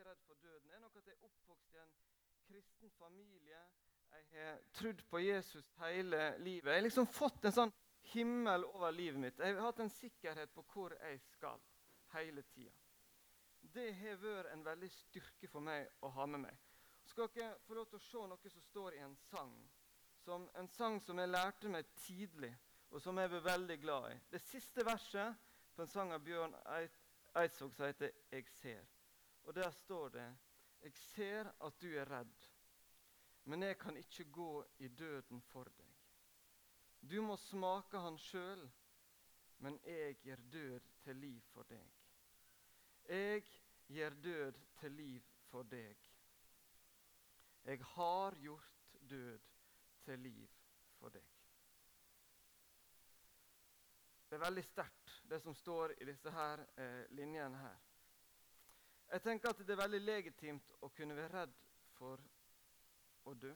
ikke er redd for døden, er nok at jeg er oppvokst i en kristen familie. Jeg har trodd på Jesus hele livet. Jeg har liksom fått en sånn himmel over livet mitt. Jeg har hatt en sikkerhet på hvor jeg skal hele tida. Det har vært en veldig styrke for meg å ha med meg. Skal dere få lov til å se noe som står i en sang? Som en sang som jeg lærte meg tidlig, og som jeg ble veldig glad i. Det siste verset på en sang av Bjørn Eidsvåg som heter 'Jeg ser'. Og Der står det 'Jeg ser at du er redd, men jeg kan ikke gå i døden for deg'. Du må smake han sjøl, men jeg gir død til liv for deg. Jeg gir død til liv for deg. Jeg har gjort død til liv for deg. Det er veldig sterkt, det som står i disse her, eh, linjene her. Jeg tenker at det er veldig legitimt å kunne være redd for å dø.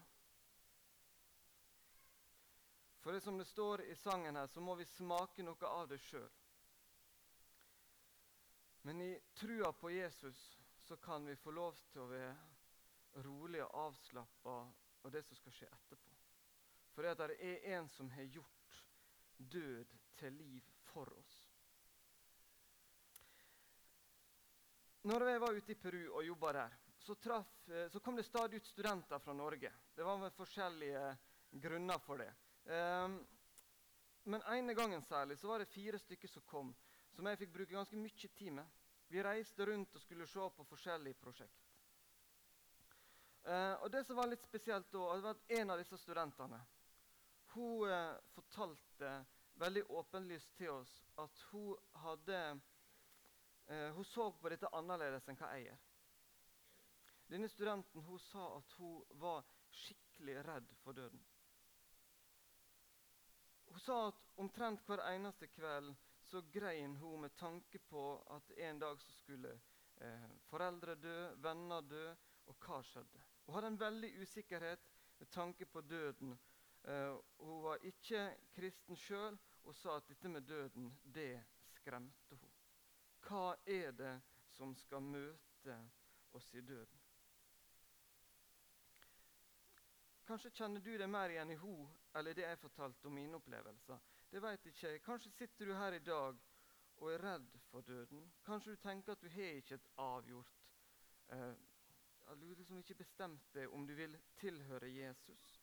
For det som det står i sangen her, så må vi smake noe av det sjøl. Men i trua på Jesus så kan vi få lov til å være rolig og avslappa av det som skal skje etterpå. For det, er en som har gjort død til liv for oss. Når jeg var ute i Peru og jobba der, så, traf, eh, så, kom det stadig ut studenter fra Norge. Det var med forskjellige grunner for det. Um, men ene gangen særlig så var det fire stykker som kom, som jeg fikk bruke ganske mye tid med. Vi reiste rundt og skulle se på forskjellige prosjekt. Uh, og det som var litt spesielt da, det var at En av disse studentene hun uh, fortalte veldig åpenlyst til oss at hun hadde uh, Hun så på dette annerledes enn hva jeg gjør. Denne studenten hun sa at hun var skikkelig redd for døden. Hun sa at omtrent hver eneste kveld så grein hun med tanke på at en dag så skulle eh, foreldre dø, venner dø, og hva skjedde? Hun hadde en veldig usikkerhet med tanke på døden. Eh, hun var ikke kristen sjøl og sa at dette med døden, det skremte hun. Hva er det som skal møte oss i døden? Kanskje kjenner du deg mer igjen i hun eller det jeg fortalte om mine opplevelser. Det vet ikke jeg. Kanskje sitter du her i dag og er redd for døden. Kanskje du tenker at du har ikke et avgjort eh, Du har liksom ikke bestemt deg om du vil tilhøre Jesus.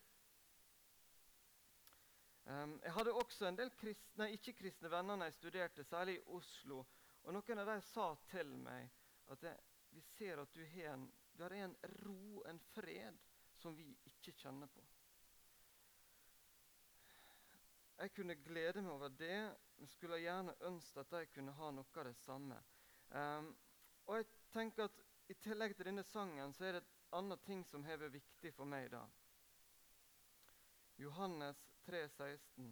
Um, jeg hadde også en del kristne, ikke-kristne venner når jeg studerte, særlig i Oslo. Og Noen av dem sa til meg at det, vi ser at du har en, du har en ro, en fred, som vi ikke kjenner på. Jeg kunne glede meg over det, men skulle gjerne ønske at de kunne ha noe av det samme. Um, og jeg tenker at i tillegg til denne sangen så er det et annet ting som har vært viktig for meg da. Johannes 3, 16.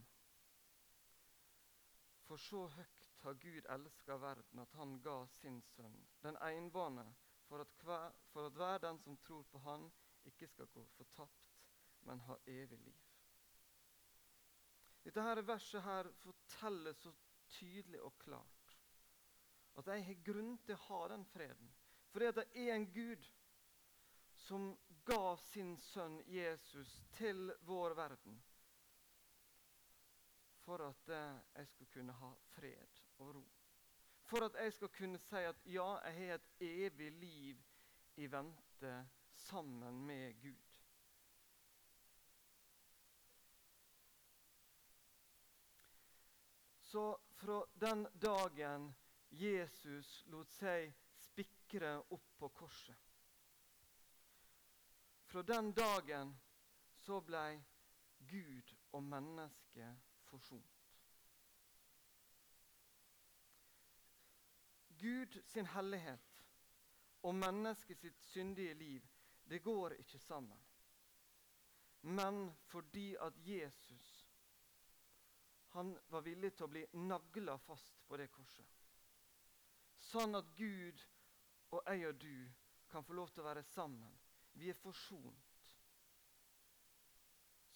For så høyt har Gud elska verden at han ga sin sønn, den enbårne, for, for at hver den som tror på Han, ikke skal gå fortapt, men ha evig liv. Dette her verset her forteller så tydelig og klart at jeg har grunn til å ha den freden. Fordi det er en Gud som ga sin sønn Jesus til vår verden for at eh, jeg skulle kunne ha fred og ro. For at jeg skal kunne si at ja, jeg har et evig liv i vente sammen med Gud. Så fra den dagen Jesus lot seg spikre opp på korset. Fra den dagen så ble Gud og mennesket forsont. Gud sin hellighet og mennesket sitt syndige liv, det går ikke sammen. Men fordi at Jesus han var villig til å bli nagla fast på det korset. Sånn at Gud og jeg og du kan få lov til å være sammen. Vi er forsont.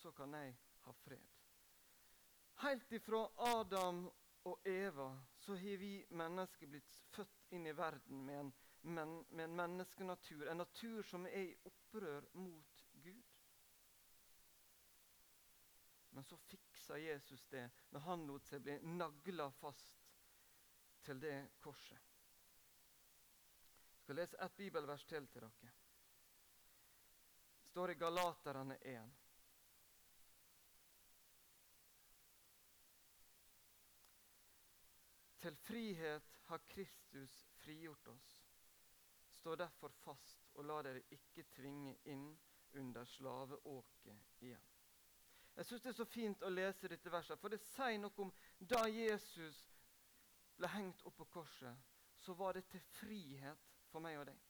Så kan jeg ha fred. Helt ifra Adam og Eva så har vi mennesker blitt født inn i verden med en men, med en menneskenatur, en natur som er i opprør mot Gud. Men så fiksa Jesus det når han lot seg bli nagla fast til det korset. Jeg skal lese ett bibelvers til til dere. Det står i Galaterne 1. Til frihet har Kristus frigjort oss. Stå derfor fast og la dere ikke tvinge inn under slaveåket igjen. Jeg syns det er så fint å lese dette verset, for det sier noe om da Jesus ble hengt opp på korset, så var det til frihet for meg og deg.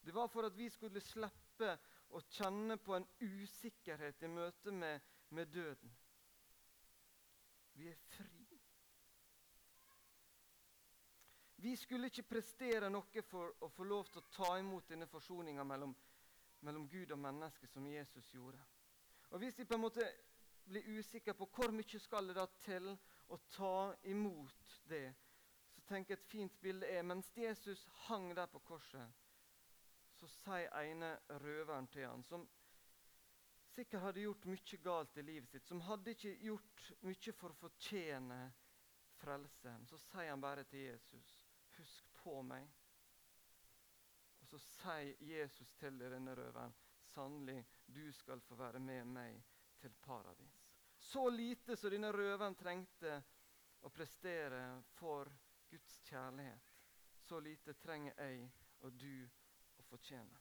Det var for at vi skulle slippe å kjenne på en usikkerhet i møte med, med døden. Vi er fri. Vi skulle ikke prestere noe for å få lov til å ta imot denne forsoninga mellom, mellom Gud og menneske som Jesus gjorde. Og Hvis vi på en måte blir usikre på hvor mye skal det da til å ta imot det, så tenker jeg et fint bilde er mens Jesus hang der på korset, så sier ene røveren til han, som sikkert hadde gjort mye galt i livet sitt, som hadde ikke gjort mye for å fortjene frelse, så sier han bare til Jesus Husk på meg. Og så sier Jesus til denne røveren sannelig, du skal få være med meg til paradis. Så lite som denne røveren trengte å prestere for Guds kjærlighet, så lite trenger jeg og du å fortjene.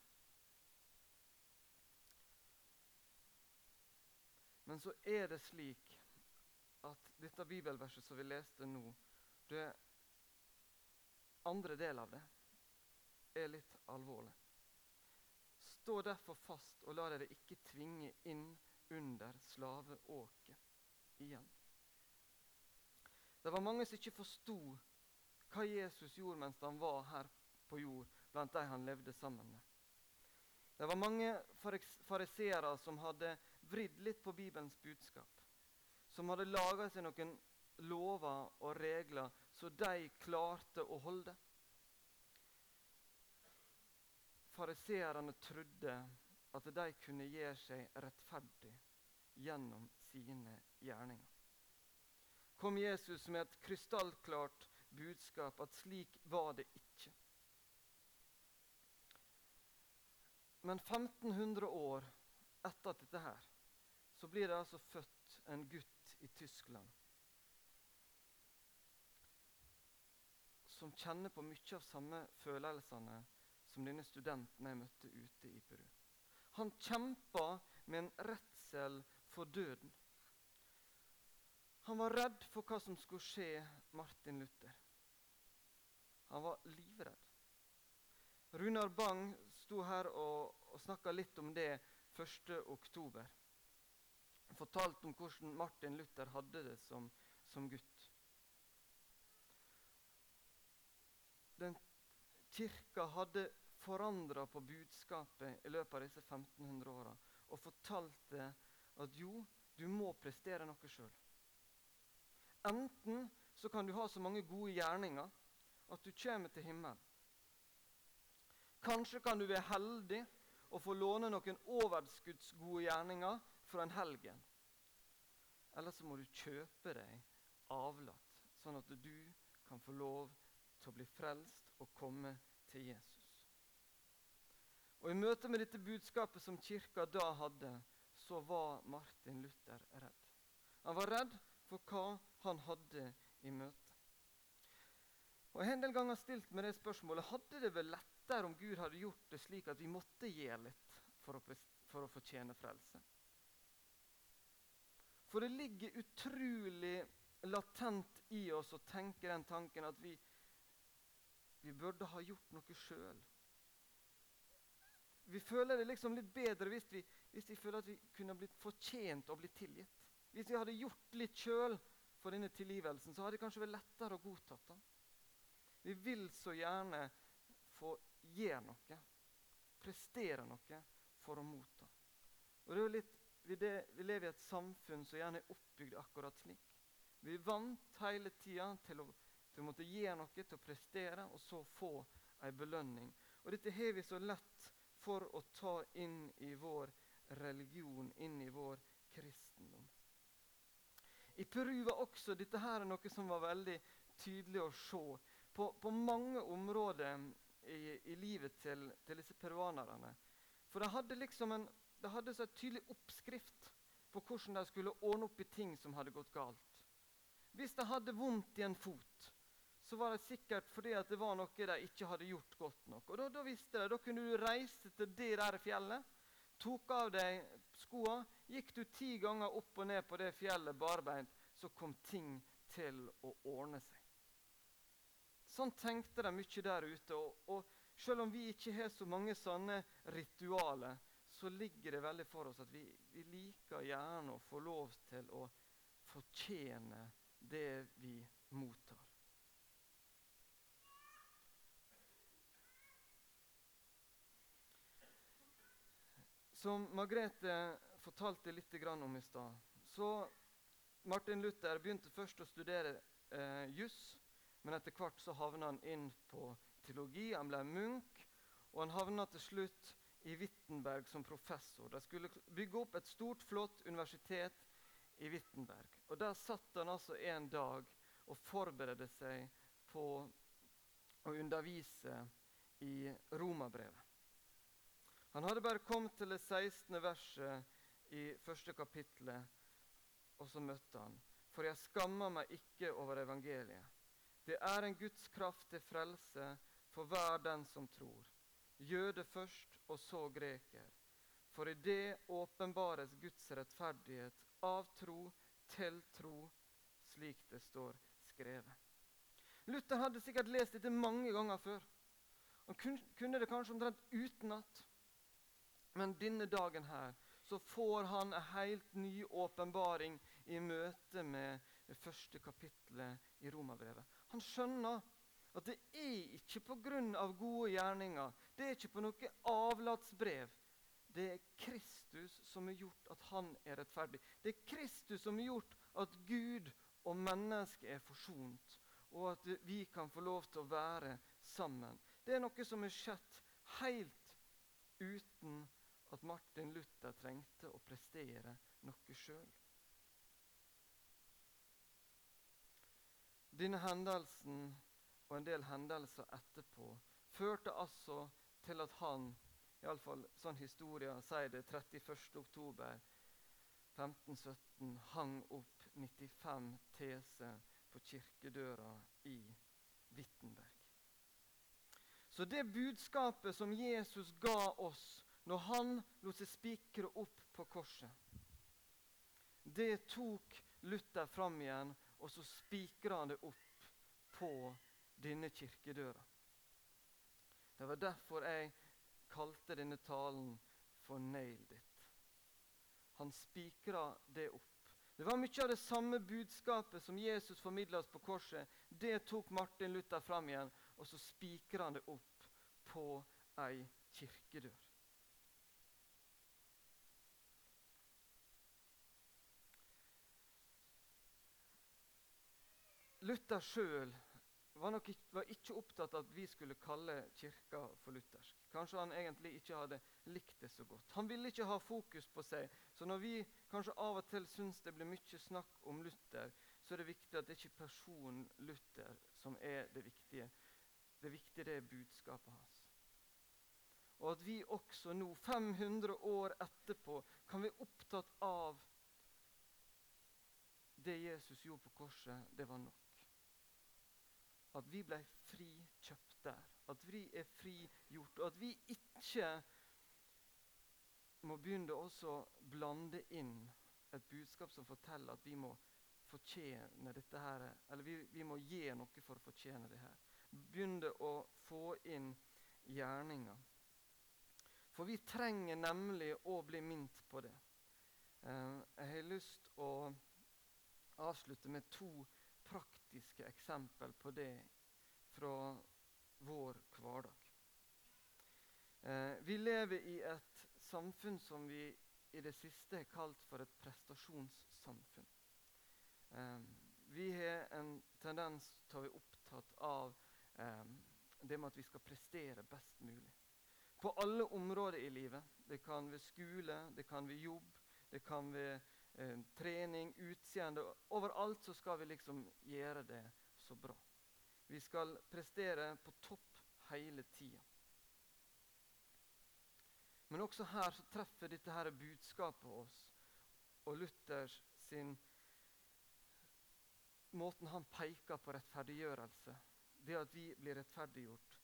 Men så er det slik at dette bibelverset som vi leste nå, det andre del av det er litt alvorlig. Stå derfor fast og la dere ikke tvinge inn under slaveåket igjen. Det var mange som ikke forsto hva Jesus gjorde mens han var her på jord blant de han levde sammen med. Det var mange fariseere som hadde vridd litt på Bibelens budskap. Som hadde laga seg noen lover og regler så de klarte å holde. Fariseerne trodde at de kunne gjøre seg rettferdig gjennom sine gjerninger. Kom Jesus med et krystallklart budskap at slik var det ikke. Men 1500 år etter dette her, så blir det altså født en gutt i Tyskland som kjenner på mye av samme følelsene som denne studenten jeg møtte ute i Peru. Han kjempa med en redsel for døden. Han var redd for hva som skulle skje Martin Luther. Han var livredd. Runar Bang sto her og, og snakka litt om det 1.10. Fortalte om hvordan Martin Luther hadde det som, som gutt. Den kirka hadde forandra på budskapet i løpet av disse 1500 åra og fortalte at jo, du må prestere noe sjøl. Enten så kan du ha så mange gode gjerninger at du kommer til himmelen. Kanskje kan du være heldig og få låne noen overskuddsgode gjerninger fra en helgen. Eller så må du kjøpe deg avlat, sånn at du kan få lov til å bli frelst og komme til Jesus. Og I møte med dette budskapet som kirka da hadde, så var Martin Luther redd. Han var redd for hva han hadde i møte. Og en del ganger stilt meg det spørsmålet hadde det vel lettere om Gud hadde gjort det slik at vi måtte gi litt for å, for å fortjene frelse. For det ligger utrolig latent i oss å tenke den tanken at vi, vi burde ha gjort noe sjøl. Vi føler det liksom litt bedre hvis vi, hvis vi føler at vi kunne blitt fortjent å bli tilgitt. Hvis vi hadde gjort litt sjøl for denne tilgivelsen, så hadde det kanskje vært lettere å godtatt den. Vi vil så gjerne få gjøre noe, prestere noe, for å motta. Og det er litt, vi, det, vi lever i et samfunn som gjerne er oppbygd akkurat slik. Vi vant hele tida til å å måtte gjøre noe, til å prestere, og så få en belønning. Og Dette har vi så lett for å ta inn i vår religion, inn i vår kristendom. I Peru var også dette her noe som var veldig tydelig å se. På, på mange områder i, i livet til, til, disse peruanerne. For de hadde liksom en, de hadde så tydelig oppskrift på hvordan de skulle ordne opp i ting som hadde gått galt. Hvis de hadde vondt i en fot, så var det sikkert fordi det var noe de ikke hadde gjort godt nok. Og Da, da visste de, da kunne du reise til det der fjellet, tok av deg skoene, gikk du ti ganger opp og ned på det fjellet barbeint, så kom ting til å ordne seg. Sånn tenkte de mye der ute. Og, og selv om vi ikke har så mange sånne ritualer, så ligger det veldig for oss at vi, vi liker gjerne å få lov til å fortjene det vi mottar. Som Margrethe fortalte litt om i stad, så Martin Luther begynte først å studere eh, juss, men etter hvert så havna han inn på teologi. Han ble munk, og han havna til slutt i Wittenberg som professor. De skulle bygge opp et stort, flott universitet i Wittenberg. Og Der satt han altså en dag og forberedte seg på å undervise i Romabrevet. Han hadde bare kommet til det 16. verset i første kapittelet, og så møtte han. For jeg skammer meg ikke over evangeliet. Det er en Guds kraft til frelse for hver den som tror. Jøde først, og så greker. For i det åpenbares Guds rettferdighet av tro til tro, slik det står skrevet. Luther hadde sikkert lest dette mange ganger før. Han kunne det kanskje omtrent utenat. Men denne dagen her så får han en helt ny åpenbaring i møte med det første kapittelet i Romerbrevet. Han skjønner at det er ikke pga. gode gjerninger. Det er ikke på noe avlatsbrev. Det er Kristus som har gjort at han er rettferdig. Det er Kristus som har gjort at Gud og mennesket er forsont, og at vi kan få lov til å være sammen. Det er noe som har skjedd helt uten at Martin Luther trengte å prestere noe sjøl. Denne hendelsen og en del hendelser etterpå førte altså til at han, iallfall sånn historia sier det, 31. oktober 1517 hang opp 95 teser på kirkedøra i Wittenberg. Så det budskapet som Jesus ga oss når han lot seg spikre opp på korset. Det tok Luther fram igjen, og så spikra han det opp på denne kirkedøra. Det var derfor jeg kalte denne talen for 'Nailed it'. Han spikra det opp. Det var mye av det samme budskapet som Jesus formidla oss på korset. Det tok Martin Luther fram igjen, og så spikra han det opp på ei kirkedør. Luther sjøl var, nok, var ikke opptatt av at vi skulle kalle kirka for luthersk. Kanskje han egentlig ikke hadde likt det så godt. Han ville ikke ha fokus på seg. Så når vi kanskje av og til syns det blir mye snakk om Luther, så er det viktig at det ikke er personen Luther som er det viktige. Det viktige det er budskapet hans. Og at vi også nå, 500 år etterpå, kan være opptatt av det Jesus gjorde på korset, det var nok at vi ble frikjøpt der. At vi er frigjort. Og at vi ikke må begynne å blande inn et budskap som forteller at vi må fortjene dette her, eller vi, vi må gi noe for å fortjene det her. Begynne å få inn gjerninger. For vi trenger nemlig å bli minnet på det. Uh, jeg har lyst å avslutte med to praktiske eksempel på det fra vår hverdag. Eh, vi lever i et samfunn som vi i det siste har kalt for et prestasjonssamfunn. Eh, vi har en tendens til å være opptatt av eh, det med at vi skal prestere best mulig. På alle områder i livet. Det kan være skole, det kan være jobb, det kan være eh, trening, utseende. Overalt så skal vi liksom gjøre det så bra. Vi skal prestere på topp hele tida. Men også her så treffer dette her budskapet oss og Luthers sin Måten han peker på rettferdiggjørelse, det at vi blir rettferdiggjort,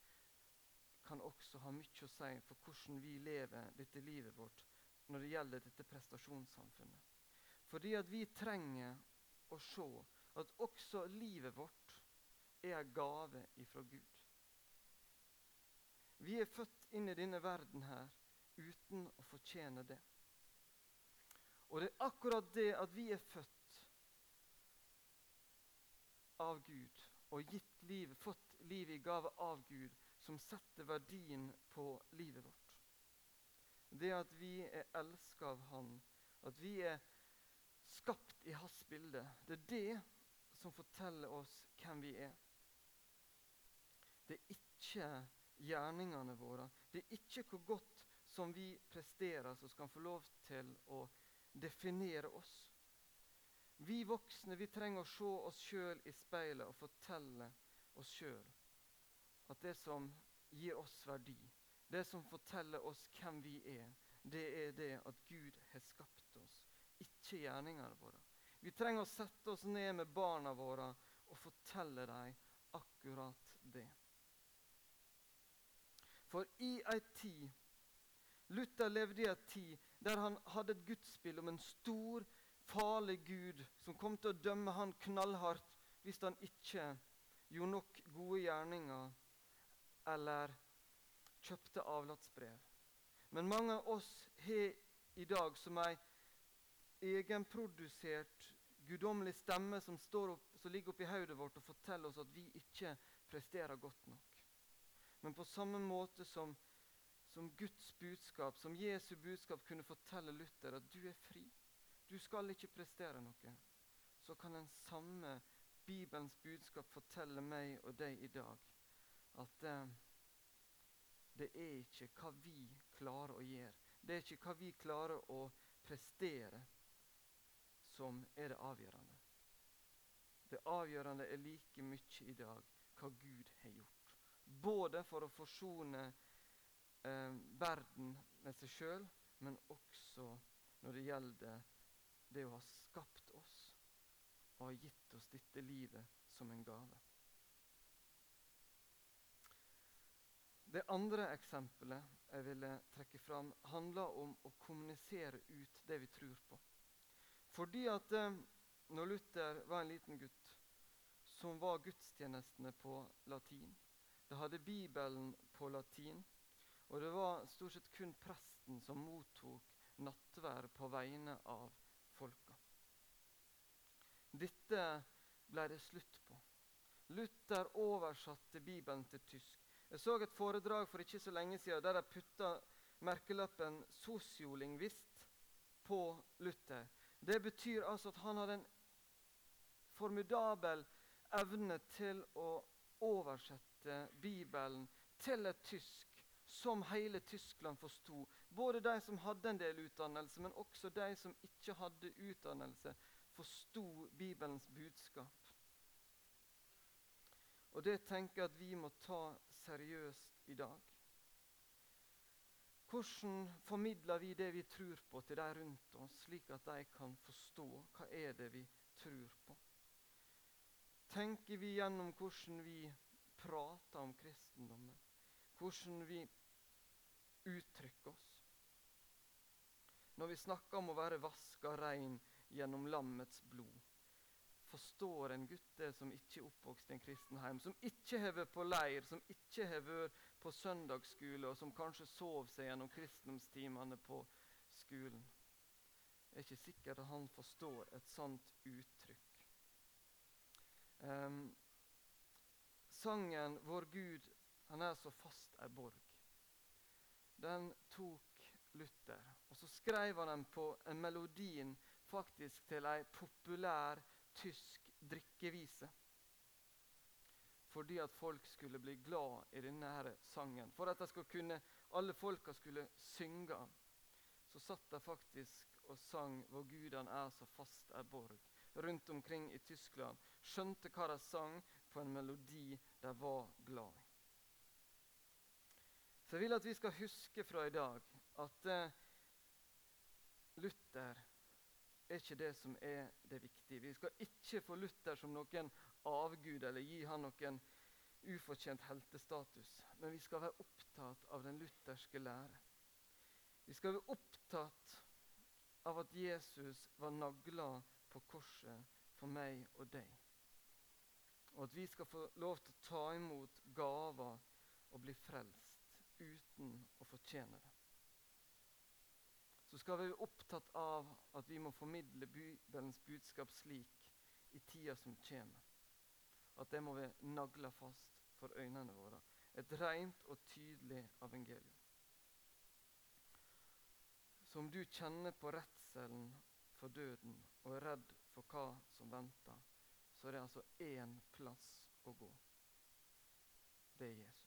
kan også ha mye å si for hvordan vi lever dette livet vårt når det gjelder dette prestasjonssamfunnet. Fordi at vi trenger å se at også livet vårt er en gave ifra Gud. Vi er født inn i denne verden her uten å fortjene det. Og det er akkurat det at vi er født av Gud og gitt livet, fått livet i gave av Gud, som setter verdien på livet vårt. Det at vi er elska av Han, at vi er skapt i hans bilde, det er det som forteller oss hvem vi er. Det er ikke gjerningene våre, det er ikke hvor godt som vi presterer, som skal få lov til å definere oss. Vi voksne vi trenger å se oss sjøl i speilet og fortelle oss sjøl at det som gir oss verdi, det som forteller oss hvem vi er, det er det at Gud har skapt oss, ikke gjerningene våre. Vi trenger å sette oss ned med barna våre og fortelle dem akkurat det. For i ei tid Luther levde i ei tid der han hadde et gudsspill om en stor, farlig Gud som kom til å dømme han knallhardt hvis han ikke gjorde nok gode gjerninger eller kjøpte avlatsbrev. Men mange av oss har i dag som ei egenprodusert guddommelig stemme som, opp, som ligger oppi hodet vårt og forteller oss at vi ikke presterer godt nok. Men på samme måte som, som Guds budskap, som Jesu budskap, kunne fortelle Luther at du er fri, du skal ikke prestere noe, så kan den samme Bibelens budskap fortelle meg og deg i dag at eh, det er ikke hva vi klarer å gjøre. Det er ikke hva vi klarer å prestere, som er det avgjørende. Det avgjørende er like mye i dag hva Gud har gjort. Både for å forsone eh, verden med seg sjøl, men også når det gjelder det å ha skapt oss og ha gitt oss dette livet som en gave. Det andre eksempelet jeg ville trekke fram, handler om å kommunisere ut det vi tror på. Fordi at eh, når Luther var en liten gutt, som var gudstjenestene på latin. Det hadde Bibelen på latin, og det var stort sett kun presten som mottok nattvær på vegne av folka. Dette ble det slutt på. Luther oversatte Bibelen til tysk. Jeg så et foredrag for ikke så lenge siden der de putta merkelappen 'sosiolingvist' på Luther. Det betyr altså at han hadde en formidabel evne til å oversette Bibelen til et tysk som hele Tyskland forsto. Både de som hadde en del utdannelse, men også de som ikke hadde utdannelse, forsto Bibelens budskap. Og det tenker jeg at vi må ta seriøst i dag. Hvordan formidler vi det vi tror på, til de rundt oss, slik at de kan forstå hva er det vi tror på? Tenker vi gjennom hvordan vi prater om kristendommen? Hvordan vi uttrykker oss? Når vi snakker om å være vaska rein gjennom lammets blod, forstår en gutt det som ikke er oppvokst i en kristen heim, som ikke har vært på leir, som ikke har vært på søndagsskole, og som kanskje sov seg gjennom kristendomstimene på skolen. Det er ikke sikkert at han forstår et sånt uttrykk. Um, sangen 'Vår Gud, han er så fast ei borg', den tok Luther. Og så skrev han den på en melodien faktisk til ei populær tysk drikkevise. Fordi at folk skulle bli glad i denne sangen. For at kunne, alle folka skulle synge. Så satt de faktisk og sang 'Vår Gud han er så fast er borg' rundt omkring i Tyskland. Skjønte hva de sang på en melodi de var glad i. Så jeg vil at vi skal huske fra i dag at eh, Luther er ikke det som er det viktige. Vi skal ikke få Luther som noen avgud eller gi han noen ufortjent heltestatus. Men vi skal være opptatt av den lutherske lære. Vi skal være opptatt av at Jesus var nagla på korset for meg og deg. Og at vi skal få lov til å ta imot gaver og bli frelst uten å fortjene det. Så skal vi være opptatt av at vi må formidle Bibelens budskap slik i tida som kommer. At det må vi nagle fast for øynene våre. Et rent og tydelig evangelium. Så om du kjenner på redselen for døden og er redd for hva som venter, så er det altså én plass å gå. Det er Jesus.